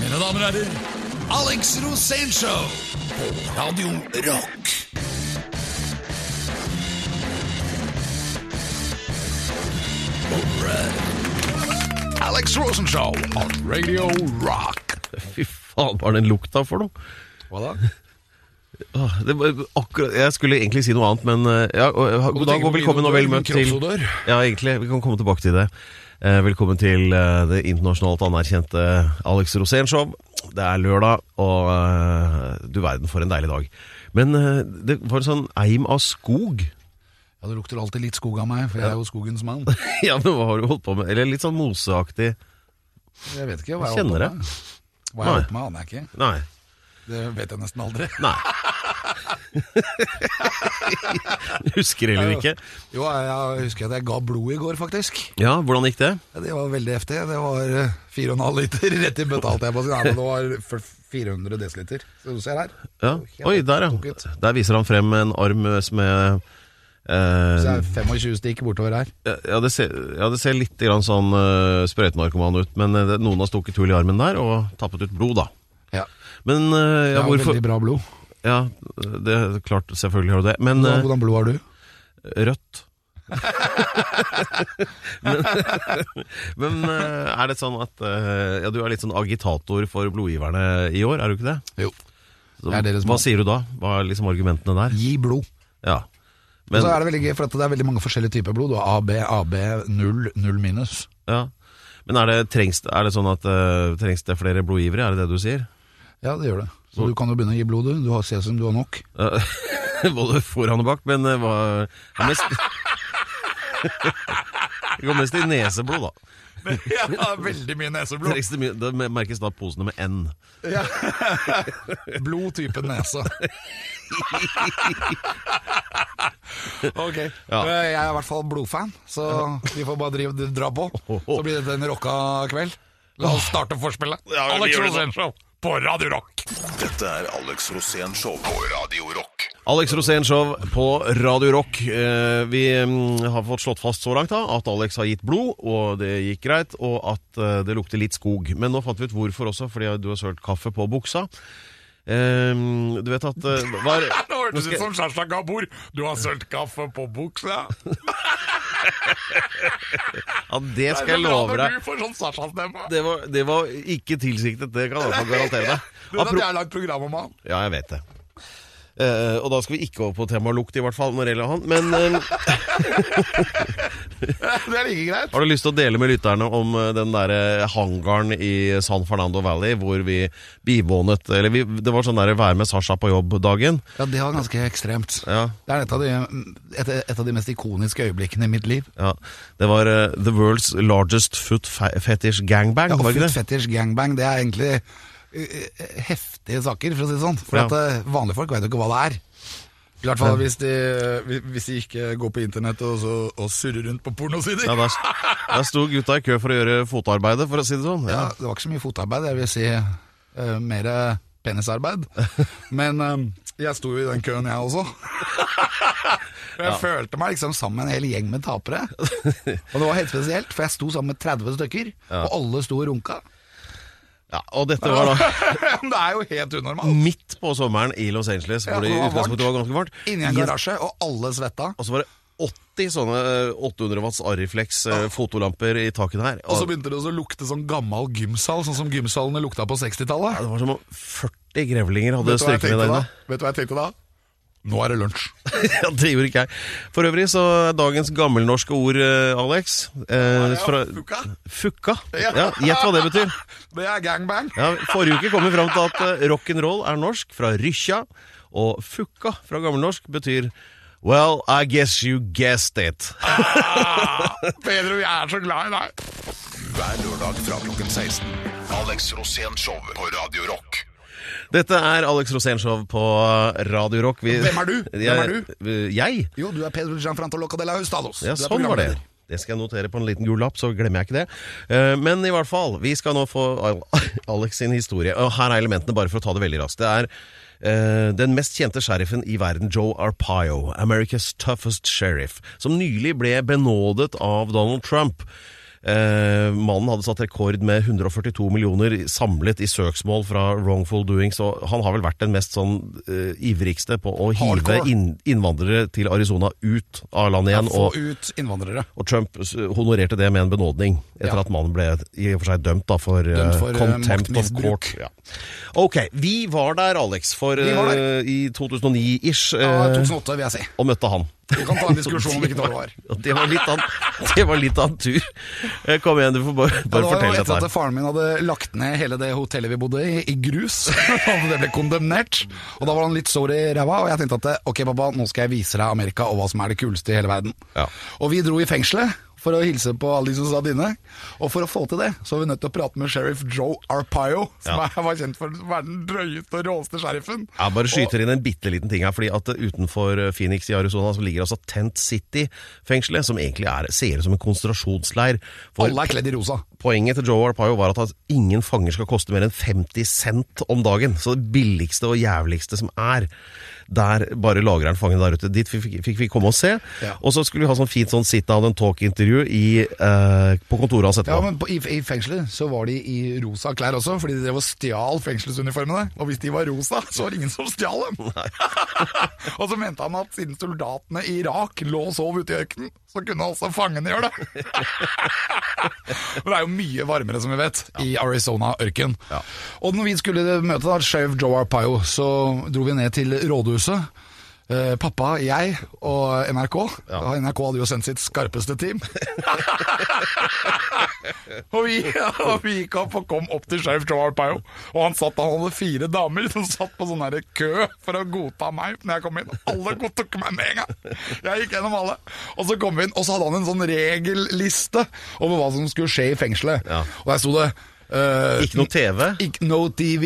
Mine damer og herrer, Alex Rosénshow på Radio Rock. Alright. Alex Rosenshow on Radio Rock. Fy faen, hva er den lukta for noe? Hva da? Åh, det var akkurat, jeg skulle egentlig si noe annet, men eh, ja, og, God dag og velkommen og vel møtt til Kroppsodør. Ja, egentlig. Vi kan komme tilbake til det. Eh, velkommen til eh, det internasjonalt anerkjente Alex Rosén-show. Det er lørdag, og eh, du verden for en deilig dag. Men det var en sånn eim av skog. Ja, Det lukter alltid litt skog av meg, for jeg er jo skogens mann. ja, men hva har du holdt på med? Eller litt sånn moseaktig. Jeg vet ikke hva jeg holdt på med. Hva jeg holdt på med, aner jeg ikke. Nei. Det vet jeg nesten aldri. Nei. Husker heller ikke. Jo, jeg, husker at jeg ga blod i går, faktisk. Ja, hvordan gikk det? Ja, Det var veldig heftig. Det var eh, 4,5 liter rett i bøtta, holdt jeg på å si. Nei, men det var 400 desiliter. Så du ser her. Ja. Oi, der ja. Der viser han frem en arm som er Så eh, er 25 stikk bortover her. ja, det ser, ja, det ser litt grann sånn uh, sprøytenarkoman ut, men eh, det, noen har stukket hull i armen der og tappet ut blod, da. Ja. Men uh, ja, ja, hvorfor veldig bra blod. Ja, det er klart, selvfølgelig har du det. Men Hva- eh, Hvordan blod har du? rødt. men men eh, er det sånn at eh, Ja, du er litt sånn agitator for blodgiverne i år, er du ikke det? Jo. Så, Det deres hva sier du da? Hva er liksom argumentene der? Gi blod. Ja. Men, så er det veldig gøy, for det er veldig mange forskjellige typer blod. Du har AB, AB, 0, 0 minus. ja. Men er det, trengs, er det sånn at uh, trengs det flere blodgivere, er det det du sier? Ja, det gjør det. Så du kan jo begynne å gi blod, du. Du har cesium, du har nok. Eh, Både foran og bak, men eh, hva det mest, Det går mest i neseblod, da. ja, veldig mye neseblod. Det, mye, det merkes da posene med N. Ja. Blod type nese. ok. Ja. Jeg er i hvert fall blodfan, så vi får bare drive, dra på. Så blir dette en rocka kveld. La oss starte forspillet. Ja, vi Alex gjør det. Rosénshow på Radio Rock. Dette er Alex Rosén Show på Radio Rock. Alex Rosén Show på Radio Rock. Eh, Vi mm, har fått slått fast så langt da at Alex har gitt blod, og det gikk greit, og at eh, det lukter litt skog. Men nå fant vi ut hvorfor også, fordi du har sølt kaffe på buksa. Um, Du vet at uh, var, Nå hørtes det ut som Kjersta Gabor. Du har sølt kaffe på buksa. Ja, det skal jeg love deg. Sånn. Det var, det var ikke tilsiktet, det kan jeg garantere deg. Du vet at jeg har lagd program om han? Ja, jeg vet det. Eh, og da skal vi ikke over på temaet lukt, i hvert fall, når det gjelder han. Men eh, Det er like greit. har du lyst til å dele med lytterne om eh, den derre hangaren i San Fernando Valley hvor vi bivånet Eller vi, det var sånn derre være med Sasha på jobb-dagen. Ja, det var ganske ekstremt. Ja, Det er et av, de, et, et av de mest ikoniske øyeblikkene i mitt liv. ja. Det var uh, The World's Largest Foot fe- Fetish Gangbang, Ja, og Foot? Fetish Gangbang, det er egentlig heftige saker, for å si det sånn. For Ja. at eh, vanlige folk vet jo ikke hva det er. I hvert fall hvis de, hvis de ikke går på internett og, så, og surrer rundt på pornosider. Ja, der, der sto gutta i kø for å gjøre fotarbeidet, for å si det sånn. Ja, Ja. det var ikke så mye fotarbeid, jeg vil si uh, mer penisarbeid. Men eh, jeg sto jo i den køen, jeg også. Og jeg følte meg liksom sammen med en hel gjeng med tapere. Og det var helt spesielt, for jeg sto sammen med 30 stykker, og alle sto og runka. Ja, Og dette var da det er jo helt unormalt. midt på sommeren i Los Angeles, hvor det i utgangspunktet var ganske varmt. Inni en garasje, og alle svetta. Og så var det 80 sånne eh, 800 watts Ariflex ja. fotolamper i taket her. Og så begynte det å lukte sånn gammel gymsal, sånn som gymsalene lukta på 60-tallet. Ja, det var som om 40 grevlinger hadde tenkte med der. Vet du hva jeg tenkte da? Nå er det lunsj. ja, det gjorde ikke jeg. For øvrig så er dagens gammelnorske ord, eh, Alex eh, fra, Fukka. Fukka. Ja. Ja, Gjett hva det betyr. Det er gangbang. Ja, forrige uke kom vi fram til at eh, rock'n'roll er norsk, fra rykkja. Og fukka fra gammelnorsk betyr Well, I guess you guessed it. Pedro, jeg er så glad i deg. Hver lørdag fra klokken 16. Alex Rosén Show på Radio Rock. Dette er Alex Rosénshow på Radio Rock. Vi, Hvem er du? Hvem er du? Jeg? Jo, du er Pedro Gianfranto Loca de la Hustados. Ja, sånn var det. Det skal jeg notere på en liten gul lapp, så glemmer jeg ikke det. Eh, Men i hvert fall, vi skal nå få Alex sin historie. Og her er elementene, bare for å ta det veldig raskt. Det er Uh, den mest kjente sheriffen i verden, Joe Arpaio, America's toughest sheriff, som nylig ble benådet av Donald Trump. Eh, mannen hadde satt rekord med 142 millioner samlet i søksmål fra wrongful doing, så han har vel vært den mest sånn eh, ivrigste på å hive inn, innvandrere til Arizona ut av landet igjen. Få og ut innvandrere. og Trump honorerte det med en benådning, etter Ja. at mannen ble i og for seg dømt da, for, eh, Dømt for, eh, contempt of court. Ja. Ok, vi var der, Alex, for, Vi var der. eh, i 2009-ish, Ja, eh, 2008, vil jeg si. og møtte han. Vi kan ta en diskusjon om hvilket år det var. Det var litt av, det var litt av en tur. Eh, Kom igjen, du får bare, Ja, bare det var etter at faren min hadde lagt ned hele det hotellet vi bodde i, i grus. og det ble kondemnert. Og da var han litt sår i ræva, og jeg tenkte at ok, pappa, nå skal jeg vise deg Amerika og hva som er det kuleste i hele verden. Ja. Og vi dro i fengselet for å hilse på alle de som satt inne. Og for å få til det, så var vi nødt til å prate med sheriff Joe Arpaio, som Ja. er, var kjent for å være den drøyeste og råeste sheriffen. Jeg bare skyter inn en bitte liten ting her, fordi at utenfor eh, Phoenix i Arizona så ligger altså Tent City-fengselet, som egentlig er, ser ut som en konsentrasjonsleir. Alle er kledd i rosa. Poenget til Joe Arpaio var at ingen fanger skal koste mer enn 50 cent om dagen. Så det billigste og jævligste som er, der bare lager han fangene der ute. Dit fikk, vi komme og se. Ja. Og så skulle vi ha sånn fint sånn sit down and talk-intervju eh, på kontoret hans etterpå. Ja, men på, i, I fengselet så var de i rosa klær også, fordi de drev og stjal fengselsuniformene. Og hvis de var rosa, så var det ingen som stjal dem. og så mente han at siden soldatene i Irak lå og sov ute i ørkenen, så kunne også fangene gjøre det. Men det er jo mye varmere, som vi vet, i Arizona-ørken. Ja. Og når vi skulle møte da, Sheriff Joe Arpaio, så dro vi ned til rådhuset. Eh, pappa, jeg og NRK. Ja. NRK hadde jo sendt sitt skarpeste team. og, vi, og vi gikk opp og kom opp til sjef Joe Arpaio. Og han satt, han hadde fire damer som satt på sånn kø for å godta meg når jeg kom inn. Alle godtok meg med en gang. Jeg gikk gjennom alle. Og så kom vi inn, og så hadde han en sånn regelliste over hva som skulle skje i fengselet. Ja. Og der sto det Uh, Ikke noe TV, Ikke no TV.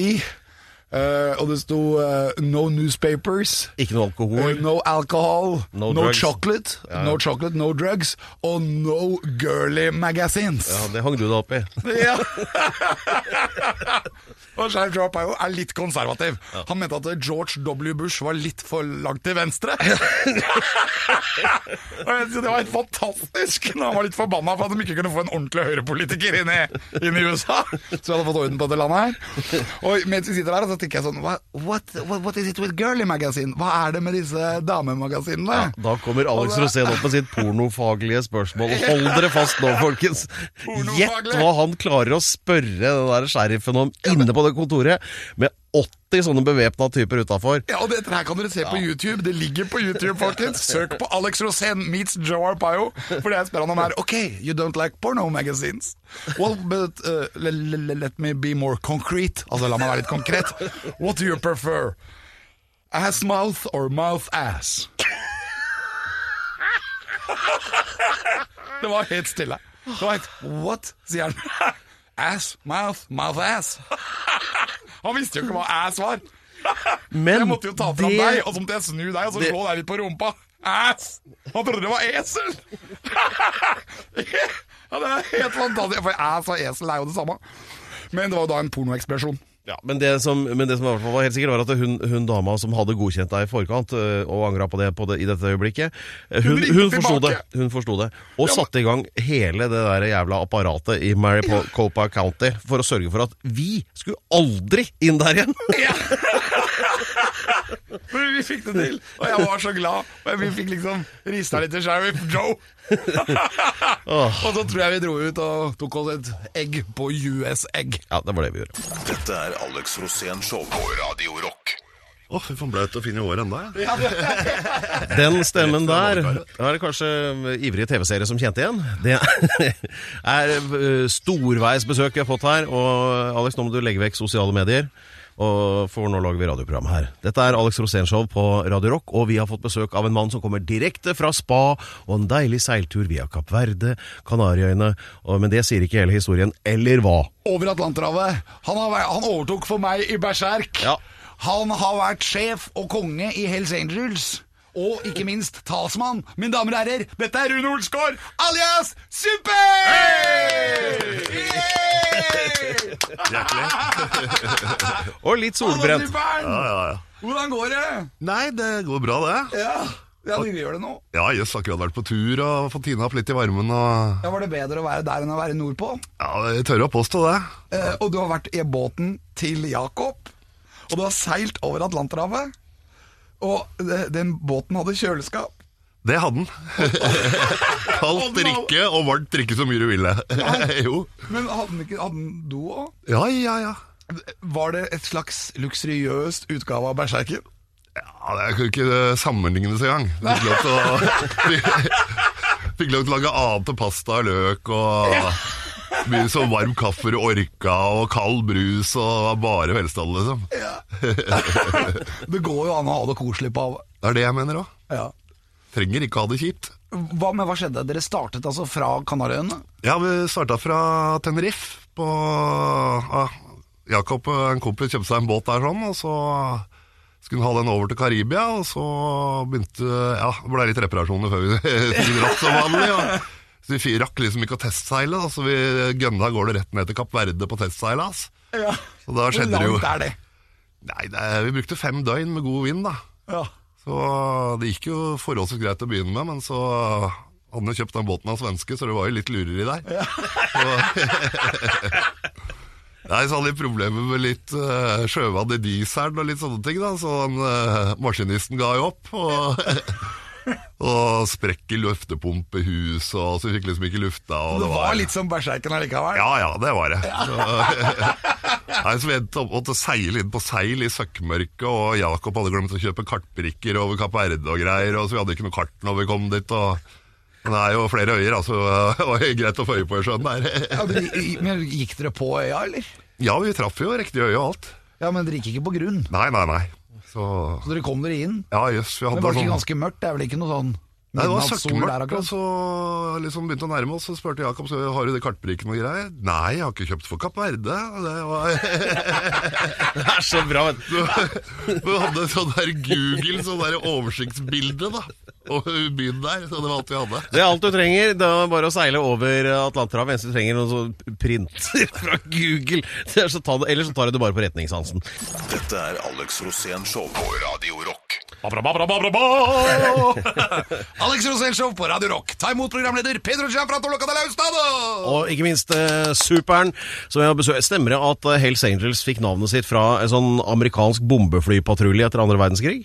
Eh, og det sto uh, no newspapers. ikke noe Uh, no alcohol, No no, chocolate, no chocolate, no drugs, og no girly magazines. Ja, det hang du deg opp i. Ja. og Sheriff Joe er er litt konservativ. Han mente at George W. Bush var litt for langt til venstre. det var helt fantastisk når han var litt forbanna for at de ikke kunne få en ordentlig høyrepolitiker inn i, inn i USA. Så vi hadde fått orden på det landet her. Og mens vi sitter der, så tenker jeg sånn What, what, what, is it with girly magazine? Hva er det med disse damemagasinene? Da kommer Alex det- Rosén opp med sitt pornofaglige spørsmål. Hold dere fast nå, folkens. Gjett hva han klarer å spørre den der sheriffen om inne på det kontoret, med 80 sånne bevæpna typer utafor. Ja, og dette her kan dere se på YouTube. Det ligger på YouTube, folkens. Søk på Alex Rosén meets Joe Arpaio. For det jeg spør han om er Ok, you don't like porno magazines? Well, but uh, le- le- le- let me be more concrete. Altså, la meg være litt konkret. What do you prefer? Ass mouth or mouth ass? Det var helt stille. Det var helt What? sier han. Ass, mouth, mouth ass. Han visste jo ikke hva ass var. Men jeg måtte jo ta fram det- deg, og så måtte jeg snu deg og så det- slå deg litt på rumpa. Ass! Han trodde det var esel! ja, det er helt fantastisk. For ass og esel er jo det samme. Men det var jo da en pornoeksplosjon. Ja, men det som, men det som i hvert fall var helt sikkert, var at hun, hun dama som hadde godkjent deg i forkant, øh, og angra på det, på det i dette øyeblikket, øh, hun, hun, forsto det, hun forsto det. Og Ja, satte i gang hele det der jævla apparatet i Maricopa County for å sørge for at vi skulle aldri inn der igjen! Men vi fikk det til, og jeg var så glad. Men vi fikk liksom rista litt til Sheriff Joe. og så tror jeg vi dro ut og tok oss et egg på US Egg. Ja, det var det vi gjorde. Dette er Alex Rosén Show på Radio Rock. Åh, oh, faen, blaut å finne i håret ennå, jeg. Den stemmen der Da er det kanskje ivrige TV-seere som kjente igjen. Det er øh, storveis besøk vi har fått her. Og Alex, nå må du legge vekk sosiale medier. Og For nå lager vi radioprogram her. Dette er Alex Rosénshow på Radio Rock, og vi har fått besøk av en mann som kommer direkte fra spa og en deilig seiltur via Kapp Verde, Kanariøyene. Men det sier ikke hele historien. Eller hva? Over Atlanterhavet. Han, har, han overtok for meg i Berserk. Ja. Han har vært sjef og konge i Hells Angels. Og ikke minst talsmann. Mine damer og herrer, dette er Rune Olsgaard, alias Super! Og litt solbrent. Ja, ja, ja. Hvordan går det? Nei, det går bra, det. Ja. Ja, dere gjør det nå. Ja, jøss, akkurat vært på tur og fått tina opp litt i varmen og Ja, Var det bedre å være der enn å være nordpå? Ja, jeg tør å påstå det. Eh, og du har vært i båten til Jakob, og du har seilt over Atlanterhavet. Og den båten hadde kjøleskap. Det hadde den. Kaldt drikke og varmt drikke så mye du ville. jo. Men hadde den ikke hadde den do òg? Ja, ja, ja. Var det et slags luksuriøst utgave av Berserken? Ja, Det kunne ikke sammenlignes engang. Fikk lov til å Fikk lov til å lage annet enn pasta og løk og mye så varm kaffe du orka, og kald brus og bare velstand, liksom. Det går jo an å ha det koselig på havet. Det er det jeg mener òg. Ja. Trenger ikke ha det kjipt. Hva, men hva skjedde? Dere startet altså fra Kanariøyene? Ja, vi starta fra Tenerife. På ja, Jakob, en kompis, kjøpte seg en båt der sånn, og så skulle han ha den over til Karibia, og så begynte Ja, det ble litt reparasjoner før vi dratt som vanlig. Og, så vi rakk liksom ikke å testseile, da, så vi gønna av gårde rett ned til Kapp Verde på testseilas. Ja. Så da Hvor skjedde det jo langt er det? Nei, det, vi brukte fem døgn med god vind, da. Ja. Så det gikk jo forholdsvis greit å begynne med, men så hadde han jo kjøpt den båten av svenske, så det var jo litt lureri der. Ja. Så, Nei, så hadde de problemer med litt uh, sjøvann i dieselen og litt sånne ting, da, så han, uh, maskinisten ga jo opp. Og, og sprekk i løftepumpehuset, og så vi fikk liksom ikke lufta. Og Det var litt som Berserken allikevel. Ja, ja, det var det. Så, Nei, så Vi endte opp seile inn på seil i søkkmørket, og Jakob hadde glemt å kjøpe kartbrikker over Kapp Verde og greier, og så vi hadde ikke noe kart når vi kom dit. og det er jo flere øyer, altså. Det var greit å få øye på i sjøen der. Ja, men, men Gikk dere på øya, eller? Ja, vi traff jo riktig øye og alt. Ja, Men dere gikk ikke på grunn? Nei, nei, nei. Så Så dere kom dere inn? Ja, jøss. vi hadde Men var det ikke sånn ganske mørkt? Det er vel ikke noe sånn Nei, det var søkkmørkt, og så liksom begynte å nærme oss, så spurte Jakob så har du det kartbrikkene og greier. Nei, jeg har ikke kjøpt for Kapp Verde. Det var Det er så bra. vet du. Vi hadde sånn der Google, sånn der oversiktsbilde da over byen der. Så det var alt vi hadde. Det er alt du trenger. Det er bare å seile over Atlanterhavet. Eneste du trenger, noen sånn printer fra Google. Det er så ta det, ellers så tar du det bare på retningssansen. Dette er Alex Rosén Show på Radio Rock. Alex Rosénshow på Radio Rock. Ta imot programleder Pedro! Og ikke minst eh, Superen, som jeg har besøkt. Stemmer det at eh, Hells Angels fikk navnet sitt fra en sånn amerikansk bombeflypatrulje etter andre verdenskrig?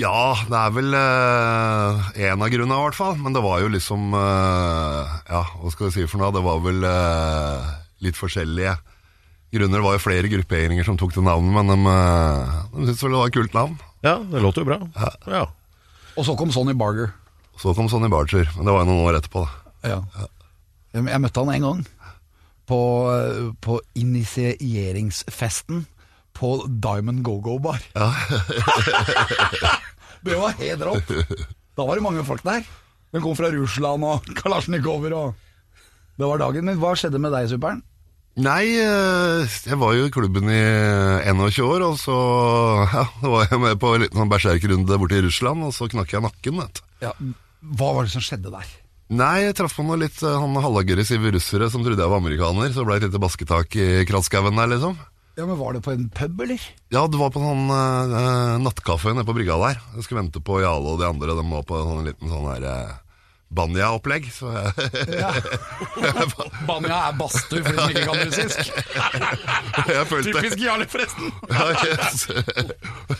Ja, det er vel eh, en av grunnene i hvert fall. Men det var jo liksom eh, Ja, hva skal vi si for noe? Det var vel eh, litt forskjellige grunner. Det var jo flere grupperinger som tok det navnet, men de, uh, de syntes vel det var et kult navn. Ja, det låter jo bra. Ja. Og så kom Sonny Barger. Så kom Sonny Barger, men det var jo noen år etterpå. da. Ja. Jeg, jeg møtte han en gang på, på initieringsfesten på Diamond Go-Go Bar. det var helt rått. Da var det mange folk der. Den kom fra Russland og Kalasjnikover og Det var dagen. min. hva skjedde med deg, Superen? Nei, eh, jeg var jo i klubben i 21 år, og så ja, var jeg med på en liten sånn berserkrunde borte i Russland, og så knakk jeg nakken. vet du. Ja, hva var det som skjedde der? Nei, jeg traff på noe litt eh, han halvaggressive russere som trodde jeg var amerikaner, så det ble et lite basketak i krattskauen der, liksom. Ja, men Var det på en pub, eller? Ja, det var på sånn uh, nattkaffe nede på brygga der. Jeg skulle vente på Jale og de andre, de var på en sånn liten sånn her uh, Banja-opplegg. ja. Banja er badstue, for de som ikke kan russisk. følte Typisk Jarle, forresten. ja, yes.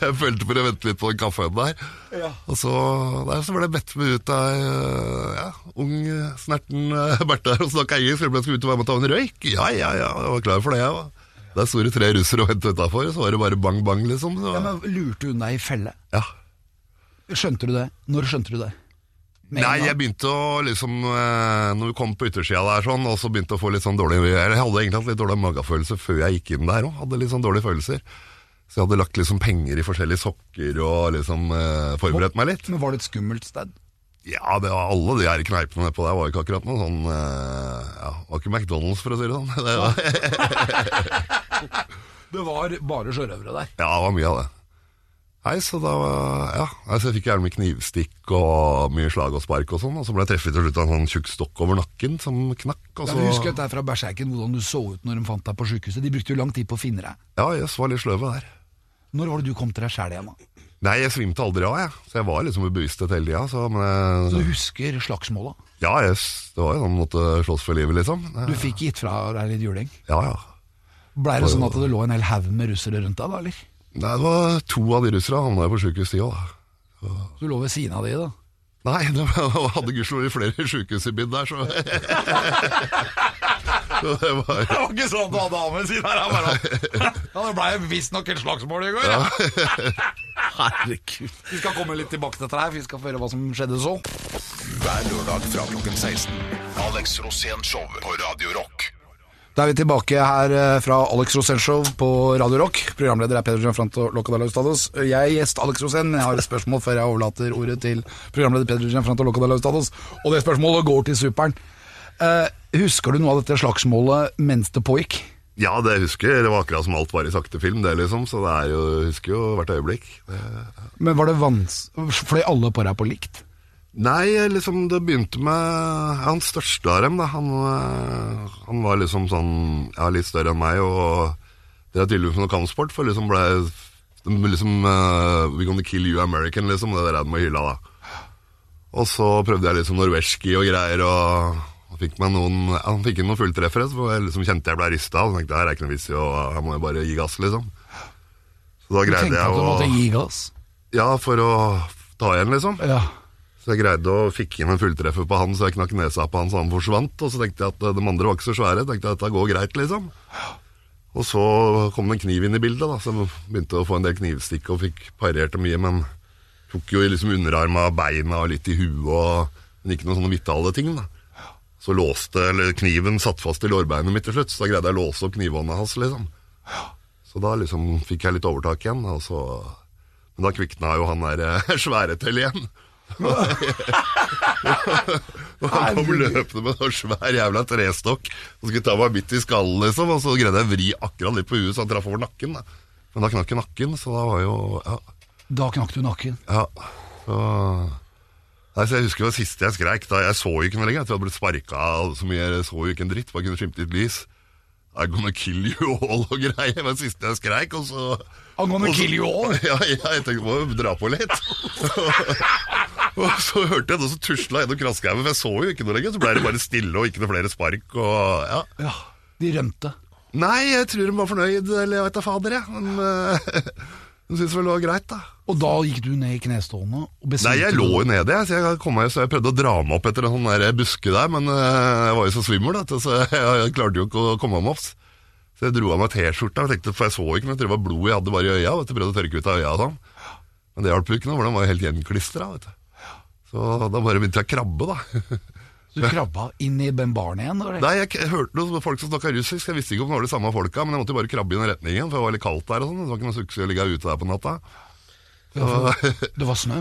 Jeg følte for å vente litt på den kaffen der. Ja. Og så, der, så ble jeg bedt med ut av eh, ja, ung, eh, snerten Bertha Berthe her og snakka engelsk. Jeg skulle ut og være med og ta en røyk. Ja, ja, ja, jeg var klar for det. Jeg var. Der sto det tre russere og ventet utafor, så var det bare bang, bang, liksom. Så, Ja, men Lurte hun deg i felle? ja. Skjønte du det? Når skjønte du det? Nei, jeg begynte å liksom eh, Når vi kom på yttersida der sånn, og så begynte å få litt sånn dårlig Jeg hadde egentlig hatt litt dårlig magefølelse før jeg gikk inn der òg. Hadde litt sånn dårlige følelser. Så jeg hadde lagt liksom penger i forskjellige sokker og liksom eh, forberedt meg litt. Men Var det et skummelt sted? Ja, det var alle de her kneipene nedpå der var ikke akkurat noe sånn eh, Ja, var ikke McDonald's, for å si det sånn. Det var, Det var bare sjørøvere der. ja, det var mye av det. Nei, så da Ja, altså jeg fikk gjerne med knivstikk og mye slag og spark og sånn, og så ble jeg treffet til slutt av en sånn tjukk stokk over nakken som knakk, og Ja, så du husker dette fra Berserken, hvordan du så ut når de fant deg på sykehuset. De brukte jo lang tid på å finne deg. Ja, jøss, var litt sløve der. Når var det du kom til deg sjæl igjen? da? Nei, jeg svimte aldri av, jeg. Så jeg var liksom i bevissthet hele tida. Så, men Så du husker slagsmåla? ja, yes, det var jo sånn måtte slåss for livet, liksom. Du fikk gitt fra deg litt juling? Ja, ja. Blei det sånn at det lå en hel haug med russere rundt deg, da, eller? Nei, det var to av de russerne havna jo på sjukehus, de òg. Du lå ved siden av de, da? Nei, det var- hadde gudskjelov flere sjukehus i byen der, så Så det var Det var ikke sånn at du hadde av med siden her, bare Ja, det blei visstnok et slagsmål i går, ja. Herregud. Vi skal komme litt tilbake til dette her, vi skal få høre hva som skjedde så. Hver lørdag fra klokken 16. Alex Rosén Show på Radio Rock. Da er vi tilbake her eh, fra Alex Rosén Show på Radio Rock. Programleder er Peder Gianfranto Locadala Ustados. Jeg er gjest Alex Rosén, jeg har et spørsmål før jeg overlater ordet til programleder Peder Gianfranto Locadala Ustados. Og det spørsmålet går til superen. Uh, husker du noe av dette slagsmålet mens det pågikk? Ja, det husker jeg. Det var akkurat som alt var i sakte film, det liksom. Så det er jo, husker jo hvert øyeblikk. Men var det vans... Fløy alle på deg på likt? Nei, liksom det begynte med hans største av dem. Han, øh, han var liksom sånn ja, litt større enn meg, og det er tydeligvis noe kampsport, for liksom ble liksom uh, We gonna kill you American, liksom. Det der de må hylla, da. Og så prøvde jeg liksom norweski og greier, og han fikk meg noen Han fikk inn noen fulltreffere, så jeg liksom kjente jeg ble rista. Og tenkte her er ikke noe vits i, og her må jeg bare gi gass, liksom. Så da Du greide tenkte at jeg du måtte å gi gass? Ja, for å ta igjen, liksom. Ja. Så jeg greide å fikk inn en fulltreffer på han, så jeg knakk nesa på han så han forsvant. Og så tenkte jeg at de andre var ikke så svære. tenkte jeg at dette går greit, liksom. Og så kom det en kniv inn i bildet, da, så jeg begynte å få en del knivstikk og fikk parert det mye. Men tok jo liksom underarma, beina og litt i huet, og, men ikke noen sånne vitale ting. da. Så låste, eller kniven satt fast i lårbeinet mitt til slutt, så da greide jeg å låse opp knivhånda hans, liksom. Så da liksom fikk jeg litt overtak igjen. Og så, men da kvikna jo han der eh, svære til igjen. Og han kom løpende med en svær jævla trestokk og skulle ta meg midt i skallen, liksom. Og så greide jeg å vri akkurat litt på huet, så han traff over nakken. Da. Men da knakk jo nakken, så da var jo Ja. Da knakk du nakken. ja så, Nei, så Jeg husker det siste jeg skreik. Da Jeg så jo ikke noe lenger. Jeg jeg hadde blitt sparka så mye. Jeg så jo ikke en dritt. Bare kunne skimte litt lys. I'm gonna kill you all og greier. Det var det siste jeg skreik. Og så I'm gonna og så- kill you all? Ja, ja, jeg tenkte må jo dra på litt. og så hørte jeg noe som tusla gjennom kraskehaugen, for jeg så jo ikke noe lenger. Så ble det bare stille og ikke noe flere spark. Og, ja. Ja, de rømte. Nei, jeg tror de var fornøyd, eller jeg vet da fader, jeg. Men eh, de syntes vel det var greit, da. Og da gikk du ned i knestående? Nei, jeg lå jo nede, jeg, så jeg, meg, så jeg prøvde å dra meg opp etter en sånn der buske der, men eh, jeg var jo så svimmel, da, så jeg, jeg klarte jo ikke å komme meg opp. Så jeg dro av meg T-skjorta, for jeg så ikke noe, det var blod jeg hadde bare i øya, vet du, prøvde å tørke ut av øya og sånn. Men det hjalp jo ikke noe, for den var jo helt gjenklistra. Så da bare begynte jeg å krabbe, da. Så du krabba inn i den baren igjen? Eller? Nei, jeg hørte noen folk som snakka russisk, jeg visste ikke om det var de samme folka, men jeg måtte jo bare krabbe i den retningen, for det var litt kaldt der og sånn, det var ikke noe suksess å ligge ute der på natta. Så... det var snø?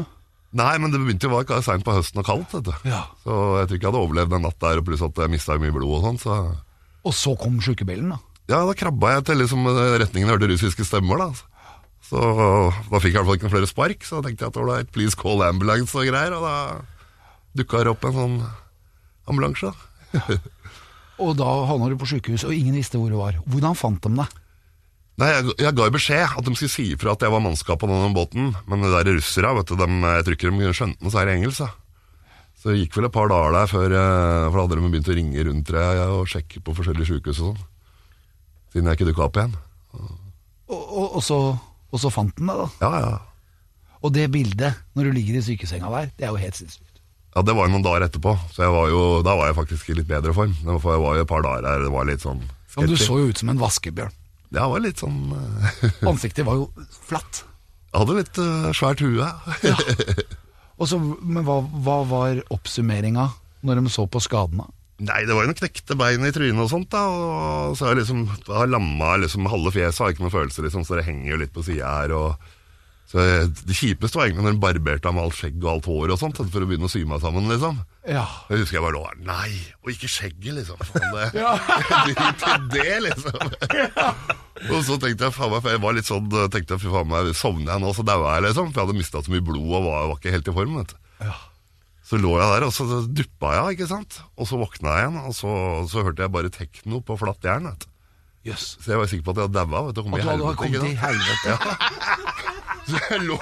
Nei, men det begynte jo å være seint på høsten og kaldt, vet du. Ja. Så jeg tror ikke jeg hadde overlevd en natt der, og pluss at jeg mista mye blod og sånn, så Og så kom sjukebilen, da. Ja, da krabba jeg til liksom eh, retningen jeg hørte russiske stemmer, da. Så da fikk jeg i hvert fall ikke noen flere spark, så da tenkte jeg at ålreit, please call ambulance og greier, og da dukka det opp en sånn ambulanse. da. Og da havna du på sjukehus, og ingen visste hvor du var. Hvordan fant de deg? Nei, jeg, jeg ga beskjed at de skulle si ifra at jeg var mannskap på denne båten, men det der russere, vet du, de, jeg tror ikke de skjønte noe særlig engelsk, da. Så det gikk vel et par dager der før, eh, for da hadde de begynt å ringe rundt deg og sjekke på forskjellige sykehus og sånn. Siden jeg ikke dukka opp igjen. Og, og, og, så, og så fant den deg, da. Ja, ja. Og det bildet, når du ligger i sykesenga der, det er jo helt sinnssykt. Ja, det var jo noen dager etterpå, så var jo, da var jeg faktisk i litt bedre form. For jeg var jo et par dager her, det var litt sånn Men du så jo ut som en vaskebjørn. Ja, det var litt sånn eh, Ansiktet var jo flatt. Jeg hadde litt uh, svært hue. ja. så, men hva, hva var oppsummeringa når de så på skadene? Nei, det var jo noen knekte bein i trynet og sånt, da. Og så har jeg liksom har lamma liksom halve fjeset, har ikke noen følelser, liksom, så det henger jo litt på sida her. og så Det kjipeste var egentlig når hun barberte av med alt skjegg og alt hår og sånt, for å begynne å sy meg sammen, liksom. Ja. Jeg husker jeg bare lå der Nei, og ikke skjegget, liksom. Faen, det, Ja. Drit i det, liksom. Ja. Og så tenkte jeg, faen meg, for jeg var litt sånn tenkte jeg, fy faen meg, Sovner jeg nå, så dauer jeg, liksom. For jeg hadde mista så mye blod og var, var ikke helt i form. vet du. Ja. Så lå jeg der, og så duppa jeg, ikke sant. Og så våkna jeg igjen, og så, så hørte jeg bare tekno på flatt jern. vet du. Yes. Så jeg var sikker på at jeg hadde daua. og At du hadde kommet ikke i helvete. Så jeg lå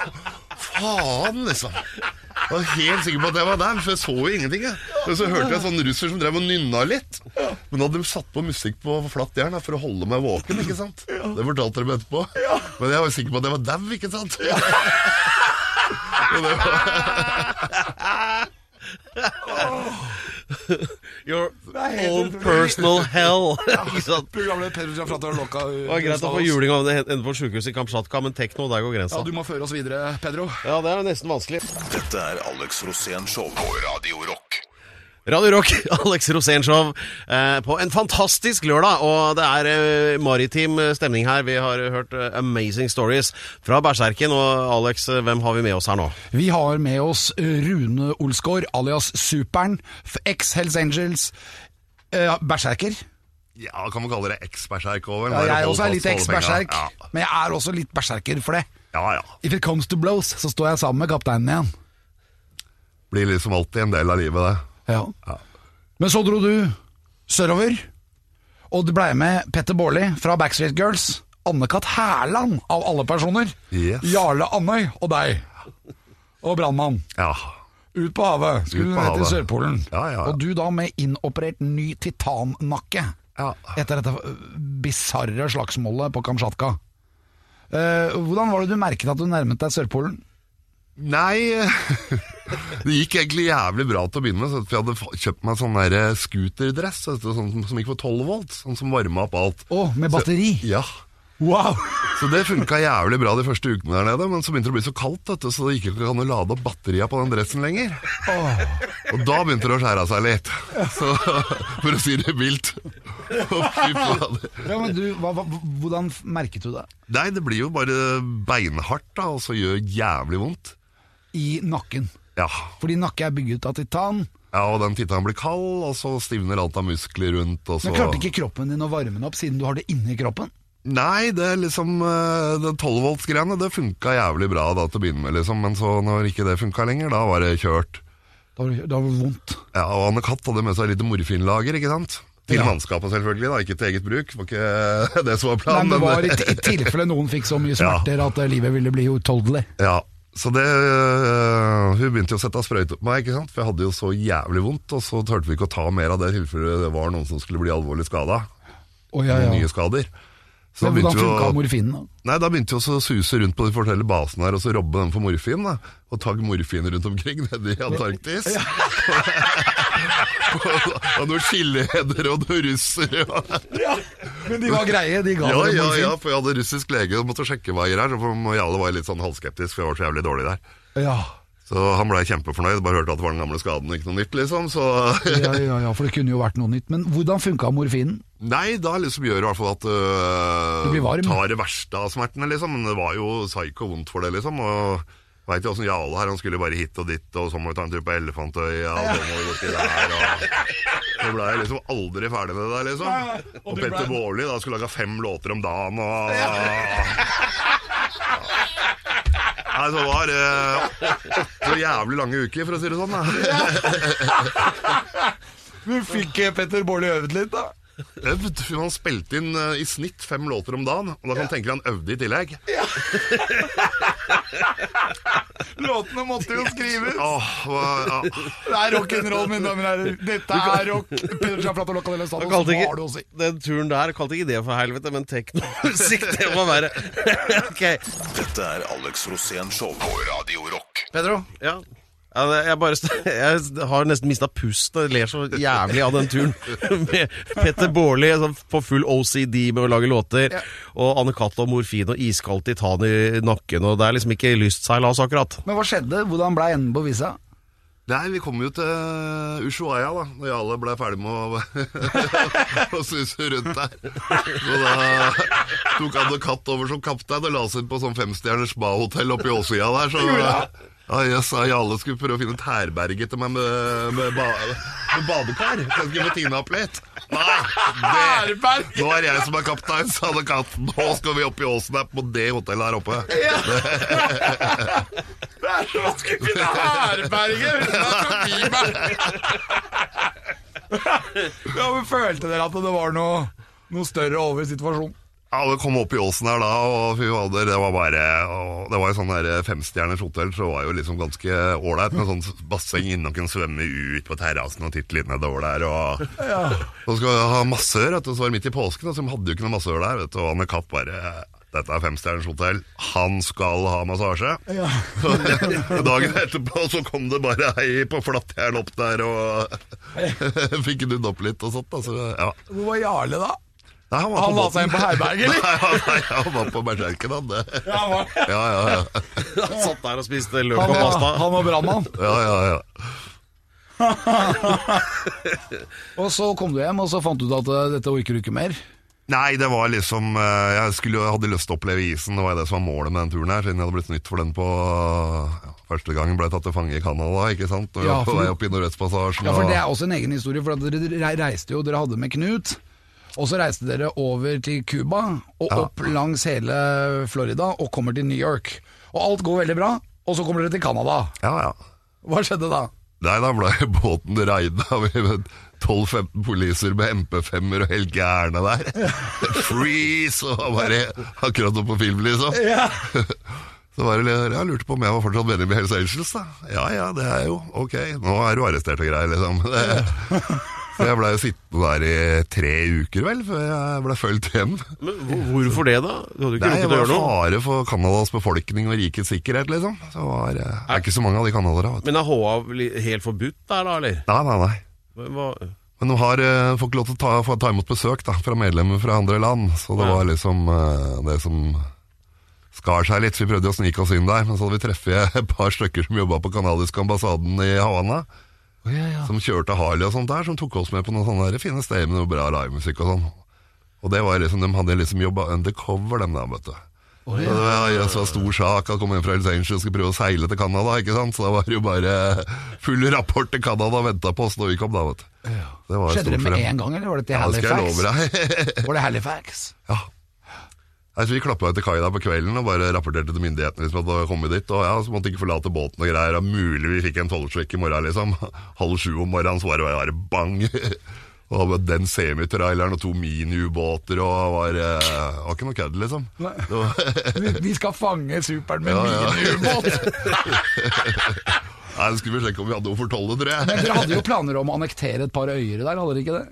faen, liksom. Jeg var helt sikker på at jeg var der, for jeg så jo ingenting. Jeg. Og så hørte jeg sånn russer som drev og nynna litt. Men da hadde de satt på musikk på flatt jern for å holde meg våken. ikke sant? Det fortalte de etterpå. Men jeg var sikker på at jeg var dau, ikke sant? Og det var, Your own personal hell. Ikke sant? Programleder Pedro Gianfranto Locca. Det var greit å få juling av det ende på sykehuset i Kamtsjatka, men tekno, der går grensa. Ja, du må føre oss videre, Pedro. Ja, det er nesten vanskelig. Dette er Alex Rosén Show på Radio Rock. Radio Rock, Alex Rosénshow eh, på en fantastisk lørdag. Og det er eh, maritim stemning her. Vi har hørt eh, amazing stories fra Berserken. Og Alex, eh, hvem har vi med oss her nå? Vi har med oss Rune Olsgaard, alias Supern, ex Hells Angels, eh, berserker. ja, kan man kalle det eks-berserk over? Ja, jeg er også er fast litt eks-berserk. Ja, men jeg er også litt berserker for det. ja, ja. If it comes to blows, så står jeg sammen med kapteinen igjen. Blir liksom alltid en del av livet, det. Ja. Men så dro du sørover, og du blei med Petter Baarli fra Backstreet Girls, Anne-Kat. Hærland av alle personer, Yes. Jarle Andøy og deg, og brannmann. Ja. Ut på havet, skulle ned til. Sørpolen. Ja, ja. Og du da med inoperert ny titannakke etter dette øh, bisarre slagsmålet på Kamtsjatka. Eh, hvordan var det du merket at du nærmet deg Sørpolen? Nei Det gikk egentlig jævlig bra til å begynne med. så For jeg hadde kjøpt meg sånn der eh, scooterdress sånn, som gikk for 12 volt. Sånn som varma opp alt. Å, med batteri? Ja. Wow! Så det funka jævlig bra de første ukene der nede. Men så begynte det å bli så kaldt, du, så det gikk ikke an å lade opp batteria på den dressen lenger. Og da begynte det å skjære seg litt. Så, for å si det mildt. Faen. Ja, men du, hva, hva, hvordan merket du det? Nei, det blir jo bare beinhardt, da, og så gjør jævlig vondt. I nakken. Ja. Fordi nakke er bygget av titan. ja, og den titan blir kald, og så stivner alt av muskler rundt, og så Men klarte ikke kroppen din å varme den opp siden du har det inni kroppen? Nei, det er liksom eh, Det 12-volts-greiene, det funka jævlig bra da til å begynne med, liksom. Men så når ikke det funka lenger, da var det kjørt. Da var det, da var det vondt. Ja, og Anne Katt hadde med seg litt morfinlager, ikke sant? Til Ja. mannskapet selvfølgelig, da, ikke til eget bruk. Det var ikke det som var Nei, planen. men det var i, i tilfelle noen fikk så mye smerter at eh, livet ville bli utholdelig. Ja, så det øh, Hun begynte jo å sette sprøyte på meg, ikke sant? for jeg hadde jo så jævlig vondt. Og så turte vi ikke å ta mer av det i tilfelle det var noen som skulle bli alvorlig skada. Oh, ja, ja. Nye skader. Så Men da hvordan funka morfinen? da? Nei, Da begynte vi å suse rundt på de forskjellige basene her og så robbe dem for morfin. da Og tagge morfin rundt omkring nede i Antarktis. og, og noen chiliheder og noen russere. ja, Men de var greie, de ga Ja, ja, morfin? ja, for jeg hadde russisk lege og måtte sjekke hva jeg gjør her. Og Jarle var litt sånn halvskeptisk, for jeg var så jævlig dårlig der. Ja. Så han blei kjempefornøyd. Bare hørte at det var den gamle skaden, ikke noe nytt, liksom. Så Ja, ja, ja, for det kunne jo vært noe nytt. Men hvordan funka morfinen? Nei, da liksom gjør det i hvert fall at øh, Du tar det verste av smertene, liksom. Men det var jo psyko vondt for det, liksom. Og veit jo åssen Jale her, han skulle bare hit og dit, og så må vi ta en tur på Elefantøya, og så må vi borti der, og Så ble jeg liksom aldri ferdig med det der, liksom. Og Petter Baarli da skulle lage fem låter om dagen, og Nei, så var det så jævlig lange uker, for å si det sånn. da Du fikk eh, Petter Baarli øvd litt, da? Øvd. Han spilte inn uh, i snitt fem låter om dagen, og da kan du tenke deg han øvde i tillegg. Låtene måtte jo skrives! Åh, hva, ja. Det er rock'n'roll, mine damer og herrer. Dette er rock. Peder Gianfranto Locca del Estado, hva har du å si? den turen der kalte ikke det for helvete, men teknomusikk, det må være okay. Dette er Alex Rosén Show på Radio Rock. Pedro, Ja. Ja, jeg, bare, jeg har nesten mista pusten. og ler så jævlig av den turen. Med Petter Baarli på full OCD med å lage låter. Ja. Og Anne Cath og morfin og iskaldt titan i nakken. Og det er liksom ikke lystseilas, akkurat. men hva skjedde? Hvordan ble enden på visa? Nei, vi kom jo til Ushuaia da Når alle ble ferdig med å, å suse rundt der Så da tok Anne katt over som kaptein Og la seg inn på sånn femstjerners spa-hotell Oppe i Åsøya der Så ja, jeg sa Jarle skulle prøve å finne et herberge til meg med, med, ba, med badekar Så jeg skulle få tina opp litt Nei, det, nå er jeg som er kaptein Sa det katten. Nå skal vi opp i åsen her På det hotellet her oppe Ja. Det er som å skulle finne herberge uten å forbi meg! Ja, men Følte dere at det var noe, noe større over situasjonen? Ja, det kom opp i åsen her da, og fy fader, det var bare og Det var jo sånn der femstjerners hotell, så det var jo liksom ganske ålreit med sånn basseng inne og kunne svømme ut på terrassen og titte litt nedover der. Og så skal vi ha massør, vet du, så var det midt i påsken, og så de hadde jo ikke noe massør der. vet du, Og Anne Kapp bare dette er femstjerners hotell, han skal ha massasje. Ja. Dagen etterpå så kom det bare ei på flattjern opp der og fikk nudd opp litt og sånt. da, så ja. Hvor var Jarle, da? Nei, han var Han på la båten. seg inn på herberget, eller? Nei, han- nei, han var på berserken, han. det. Ja, han var- Ja, ja, ja. Han satt der og spiste løk og pasta. han var brannmann. ja, ja, ja. Og så kom du hjem, og så fant du ut at eh, dette orker du ikke mer. Nei, det var liksom eh, Jeg skulle, hadde lyst til å oppleve isen. Det var det som var målet med den turen her, siden jeg hadde blitt snytt for den på ja, Første gangen ble jeg tatt til fange i Canada, ikke sant? Og Ja, på for vei opp i Nordvestpassasjen. Ja, for Det er også en egen historie, for dere reiste jo, dere hadde med Knut. Og så reiste dere over til Cuba og Ja. opp langs hele Florida og kommer til New York. Og alt går veldig bra, og så kommer dere til Canada. Ja, ja. Hva skjedde da? Nei, da ble båten raida med 12-15 poliser med MP5-er og helt gærne der. Freeze! Og bare akkurat som på film, liksom. Så var det, jeg lurte på om jeg var fortsatt venner med Hells Angels, da. Ja ja, det er jo ok. Nå er du arrestert og greier, liksom. Det, så jeg blei jo sittende der i tre uker, vel, før jeg ble fulgt hjem. Men hvorfor det, da? Du hadde jo ikke Nei, det rukket å var gjøre noe. fare for Canadas befolkning og rikets sikkerhet, liksom. Så det var, eh, det er ikke så mange av de canadiere, vet du. Men er HA helt forbudt der, da, eller? Nei, nei, nei. Hva? Men de har, eh, får ikke lov til å ta, få ta imot besøk da, fra medlemmer fra andre land, så det Ja. var liksom eh, det som skar seg litt. Så vi prøvde å snike oss inn der, men så hadde vi treffet et par stykker som jobba på kanadiske ambassaden i Havana, som kjørte Harley og sånt der, som tok oss med på noen sånne der fine steder med noe bra livemusikk og sånn. Og det var liksom, de hadde liksom jobba undercover, dem der, vet du. Så det var en så stor sak å komme inn fra Los Angeles og skulle prøve å seile til Canada, ikke sant? Så da var det jo bare full rapport til Canada og venta på oss når vi kom, da, vet du. Det var Skjedde det med en gang, eller var det til Halifax? Ja, det skal jeg love deg. Var det Halifax? ja. Nei, så Vi klappa til kaia på kvelden og bare rapporterte til myndighetene liksom, at vi hadde kommet dit. Og ja, Så måtte ikke forlate båten og greier. Og mulig vi fikk en tolvsjekk i morgen, liksom. Halv sju om morgenen, så var det bare bang. Og den semitraileren og to miniubåter og var, eh, var ikke noe kødd, liksom. Vi, vi skal fange superen med Ja, ja. miniubåt! Nei, skulle vi sjekke om vi hadde noe for tolv, tror jeg. Men dere hadde jo planer om å annektere et par øyer der, hadde dere ikke det?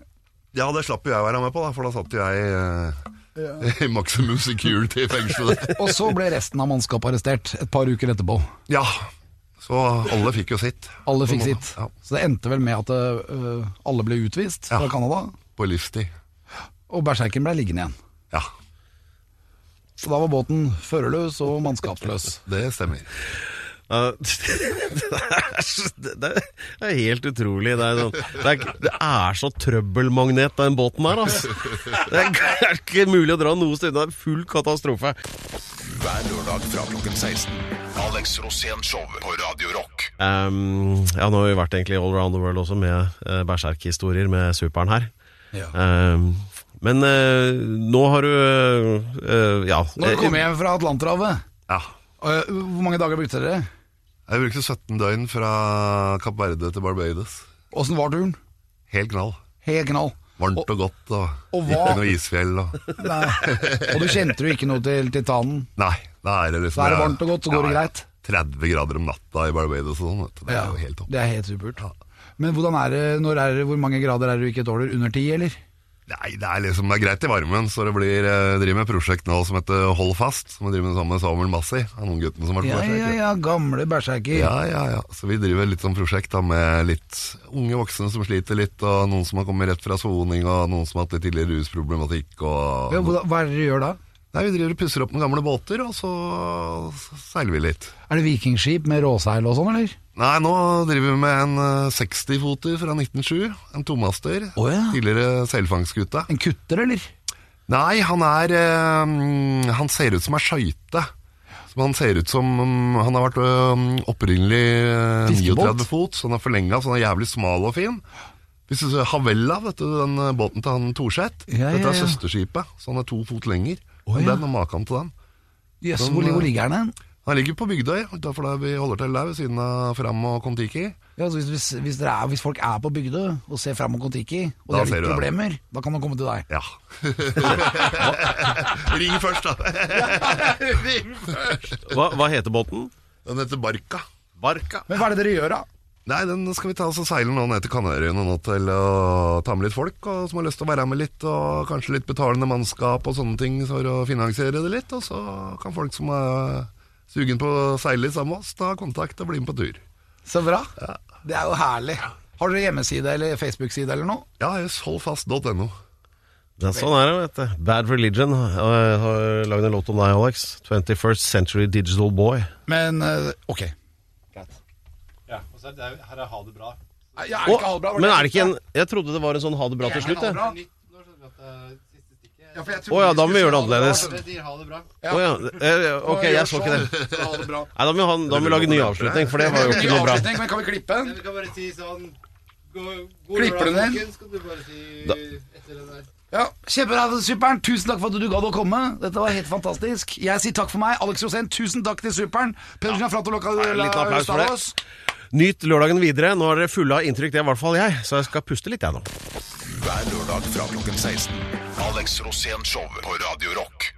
Ja, det slapp jo jeg å være med på, da, for da satt jo jeg eh, i Maximum Security i fengselet. Og så ble resten av mannskapet arrestert et par uker etterpå. Ja, så alle fikk jo sitt. Alle fikk sitt. Ja, Så det endte vel med at uh, alle ble utvist fra Ja. Canada, på livstid. og berserken ble liggende igjen. Ja, Så da var båten førerløs og mannskapsløs. det stemmer. Det, er, helt utrolig. Det er, sånn, det er, det er så trøbbelmagnet, den båten her, altså. Det er, ikke mulig å dra noe sted. Det er full katastrofe. Hver lørdag fra klokken 16. Alex Rosén Show på Radio Rock. Um, ja, nå har vi vært egentlig all around the world også med uh, berserk-historier med superen her. Ja. Um, men uh, nå har du eh, Ja. Nå du jeg fra Atlanterhavet, Ja. hvor mange dager brukte dere? Jeg brukte 17 døgn fra Kapp Verde til Barbados. Åssen var turen? Helt knall. Helt knall. Varmt og godt, og, og hva- ikke noe isfjell. Og... Nei. Og du kjente jo ikke noe til titanen? Nei, da er det liksom da er det varmt og godt, så går det greit? 30 grader om natta i Barbados og sånn. Det er jo helt topp. Det er helt supert. Men hvordan er det, når er det, hvor mange grader er det du ikke tåler? Under ti, eller? Nei, det er liksom det er greit i varmen, så det blir eh, driver med et prosjekt nå som heter Hold fast, som vi driver med sammen med Samuel Massi, han ungen gutten som har vært Ja, ja, ja, gamle berserker. Ja, ja, ja. Så vi driver litt sånn prosjekt da med litt unge voksne som sliter litt, og noen som har kommet rett fra soning, og noen som har hatt litt tidligere rusproblematikk. Og... Ja, hva er det dere gjør da? Nei, Vi driver og pusser opp noen gamle båter, og så seiler vi litt. Er det vikingskip med råseil og sånn, eller? Nei, nå driver vi med en eh, 60-foter fra 1907, en tomaster. Oh, ja. Tidligere selfangstskute. En kutter, eller? Nei, han er eh, Han ser ut som ei skøyte. Han ser ut som mm, Han har vært eh, opprinnelig eh, 39 fot, så han er forlenga, så han er jævlig smal og fin. Hvis du ser Havella, vet du, den eh, båten til han Thorseth. Ja, Dette ja, er søsterskipet, så han er to fot lenger. Oh, den og maken til den. Den, hvor, eh, ligger den? Han ligger på Bygdøy, utenfor der vi holder til der, ved siden av Fram og Kon-Tiki. Ja, altså hvis, hvis, hvis, er, hvis folk er på Bygdøy og ser fram og Kon-Tiki, og Da det er litt problemer, da kan de komme til deg. Ja. Ring først, da. Ring Hva, hva heter båten? Den heter Barka. Barka. Men hva er det dere gjør, da? Nei, den skal vi ta oss og seile nå ned til Kanariøyene nå til å ta med litt folk og som har lyst til å være med litt, og kanskje litt betalende mannskap og sånne ting for å finansiere det litt. Og så kan folk som er sugen på å seile litt sammen med oss, ta kontakt og bli med på tur. Så bra. Det er jo herlig. Har dere hjemmeside eller Facebook-side eller noe? Ja, holdfast.no. Ja, er sånn er det, vet du. Bad Religion Jeg har lagd en låt om deg, Alex. 21st Century Digital Boy. Men ok. Greit. Ja, og så er det, her er Ha det bra. Ja, Å, men er det ikke en Jeg trodde det var en sånn ha det bra til slutt, jeg. Ja, for jeg Å trodde ja, da må vi gjøre det annerledes. Å ja. eh, Ok, jeg så ikke det. Så ha det bra. Nei, da må vi, ha, da må vi lage ny avslutning, for det var jo ikke noe bra. Men kan vi klippe den? Vi kan bare si sånn Klipper du den? Ja, Kjempebra, Superen. Tusen takk for at du gadd å komme. Dette var helt fantastisk. Jeg sier takk for meg. Alex Rosén, tusen takk til Superen. Ja. Gianfranto Loca en liten applaus for det. Nyt lørdagen videre. Nå er dere fulle av inntrykk, det er i hvert fall jeg, så jeg skal puste litt, jeg nå. Hver lørdag fra klokken 16. Alex Rosén Show på Radio Rock.